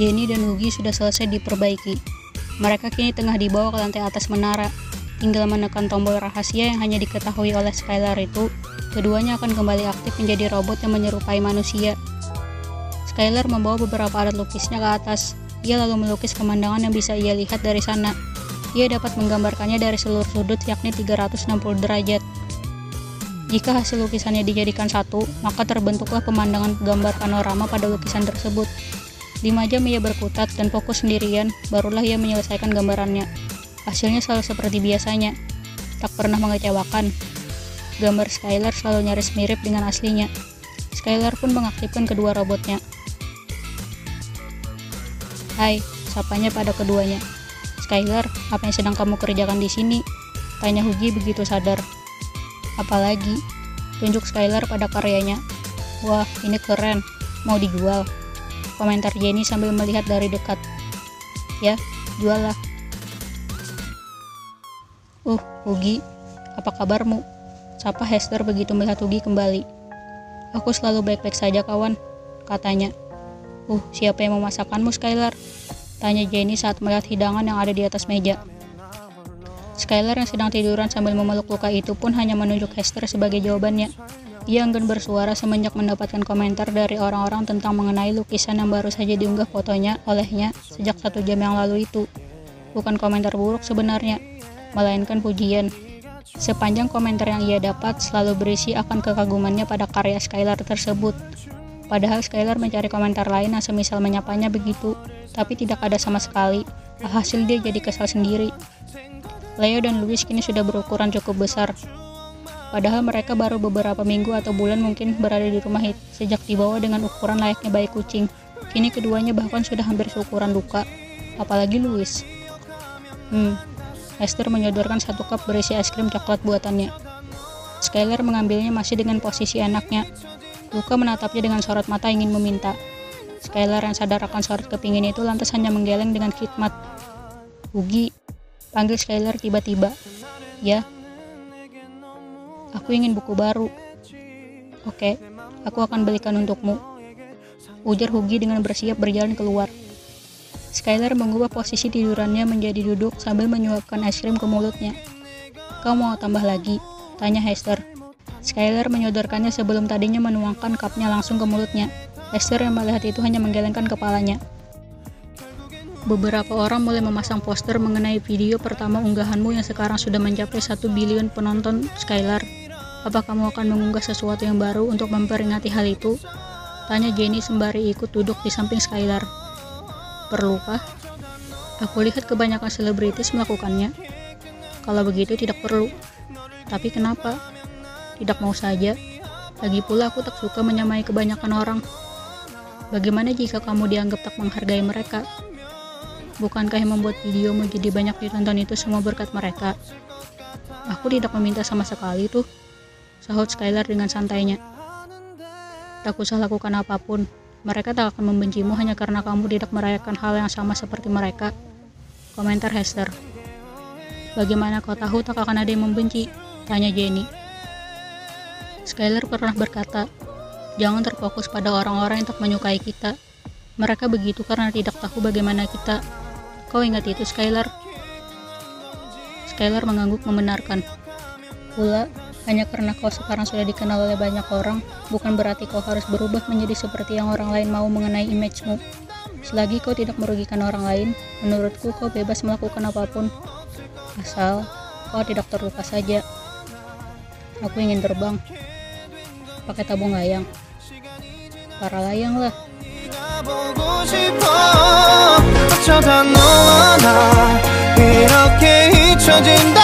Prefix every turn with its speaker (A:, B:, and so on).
A: Jenny dan Hugi sudah selesai diperbaiki. Mereka kini tengah dibawa ke lantai atas menara. Tinggal menekan tombol rahasia yang hanya diketahui oleh Skylar itu, keduanya akan kembali aktif menjadi robot yang menyerupai manusia. Skylar membawa beberapa alat lukisnya ke atas. Ia lalu melukis pemandangan yang bisa ia lihat dari sana. Ia dapat menggambarkannya dari seluruh sudut yakni 360 derajat. Jika hasil lukisannya dijadikan satu, maka terbentuklah pemandangan gambar panorama pada lukisan tersebut. Lima jam ia berkutat dan fokus sendirian, barulah ia menyelesaikan gambarannya. Hasilnya selalu seperti biasanya, tak pernah mengecewakan. Gambar Skylar selalu nyaris mirip dengan aslinya. Skylar pun mengaktifkan kedua robotnya. Hai, sapanya pada keduanya. Skylar, apa yang sedang kamu kerjakan di sini? Tanya Hugi begitu sadar. Apalagi, tunjuk Skylar pada karyanya. Wah, ini keren. Mau dijual. Komentar Jenny sambil melihat dari dekat. Ya, jual lah. Uh, Hugi, apa kabarmu? Sapa Hester begitu melihat Hugi kembali. Aku selalu baik-baik saja kawan, katanya. Uh, siapa yang memasakkanmu Skylar? Tanya Jenny saat melihat hidangan yang ada di atas meja. Skylar yang sedang tiduran sambil memeluk luka itu pun hanya menunjuk Hester sebagai jawabannya. Ia enggan bersuara semenjak mendapatkan komentar dari orang-orang tentang mengenai lukisan yang baru saja diunggah fotonya olehnya sejak satu jam yang lalu itu. Bukan komentar buruk sebenarnya, melainkan pujian. Sepanjang komentar yang ia dapat selalu berisi akan kekagumannya pada karya Skylar tersebut. Padahal Skylar mencari komentar lain yang semisal menyapanya begitu, tapi tidak ada sama sekali. Hasil dia jadi kesal sendiri. Leo dan Louis kini sudah berukuran cukup besar. Padahal mereka baru beberapa minggu atau bulan mungkin berada di rumah itu sejak dibawa dengan ukuran layaknya bayi kucing. Kini keduanya bahkan sudah hampir seukuran luka. Apalagi Louis. Hmm, Esther menyodorkan satu cup berisi es krim coklat buatannya. Skylar mengambilnya masih dengan posisi anaknya. Luka menatapnya dengan sorot mata ingin meminta. Skylar yang sadar akan sorot kepingin itu lantas hanya menggeleng dengan khidmat. Ugi, panggil Skylar tiba-tiba. Ya. Aku ingin buku baru. Oke, aku akan belikan untukmu. Ujar Hugi dengan bersiap berjalan keluar. Skylar mengubah posisi tidurannya menjadi duduk sambil menyuapkan es krim ke mulutnya. Kau mau tambah lagi? Tanya Hester. Skylar menyodorkannya sebelum tadinya menuangkan cupnya langsung ke mulutnya. Hester yang melihat itu hanya menggelengkan kepalanya. Beberapa orang mulai memasang poster mengenai video pertama unggahanmu yang sekarang sudah mencapai 1 bilion penonton Skylar. Apa kamu akan mengunggah sesuatu yang baru untuk memperingati hal itu? Tanya Jenny sembari ikut duduk di samping Skylar. Perlukah? Aku lihat kebanyakan selebritis melakukannya. Kalau begitu tidak perlu. Tapi kenapa? Tidak mau saja. Lagi pula aku tak suka menyamai kebanyakan orang. Bagaimana jika kamu dianggap tak menghargai mereka? Bukankah yang membuat video menjadi banyak ditonton itu semua berkat mereka? Aku tidak meminta sama sekali tuh, sahut Skylar dengan santainya. Tak usah lakukan apa pun, mereka tak akan membencimu hanya karena kamu tidak merayakan hal yang sama seperti mereka. Komentar Hester. Bagaimana kau tahu tak akan ada yang membenci? Tanya Jenny. Skyler pernah berkata, jangan terfokus pada orang-orang yang tak menyukai kita. Mereka begitu karena tidak tahu bagaimana kita. Kau ingat itu, Skyler? Skyler mengangguk membenarkan. Pula, hanya karena kau sekarang sudah dikenal oleh banyak orang, bukan berarti kau harus berubah menjadi seperti yang orang lain mau mengenai image-mu. Selagi kau tidak merugikan orang lain, menurutku kau bebas melakukan apapun. Asal kau tidak terluka saja. Aku ingin terbang. Pakai tabung layang. Para layang lah. 이렇게 잊혀진다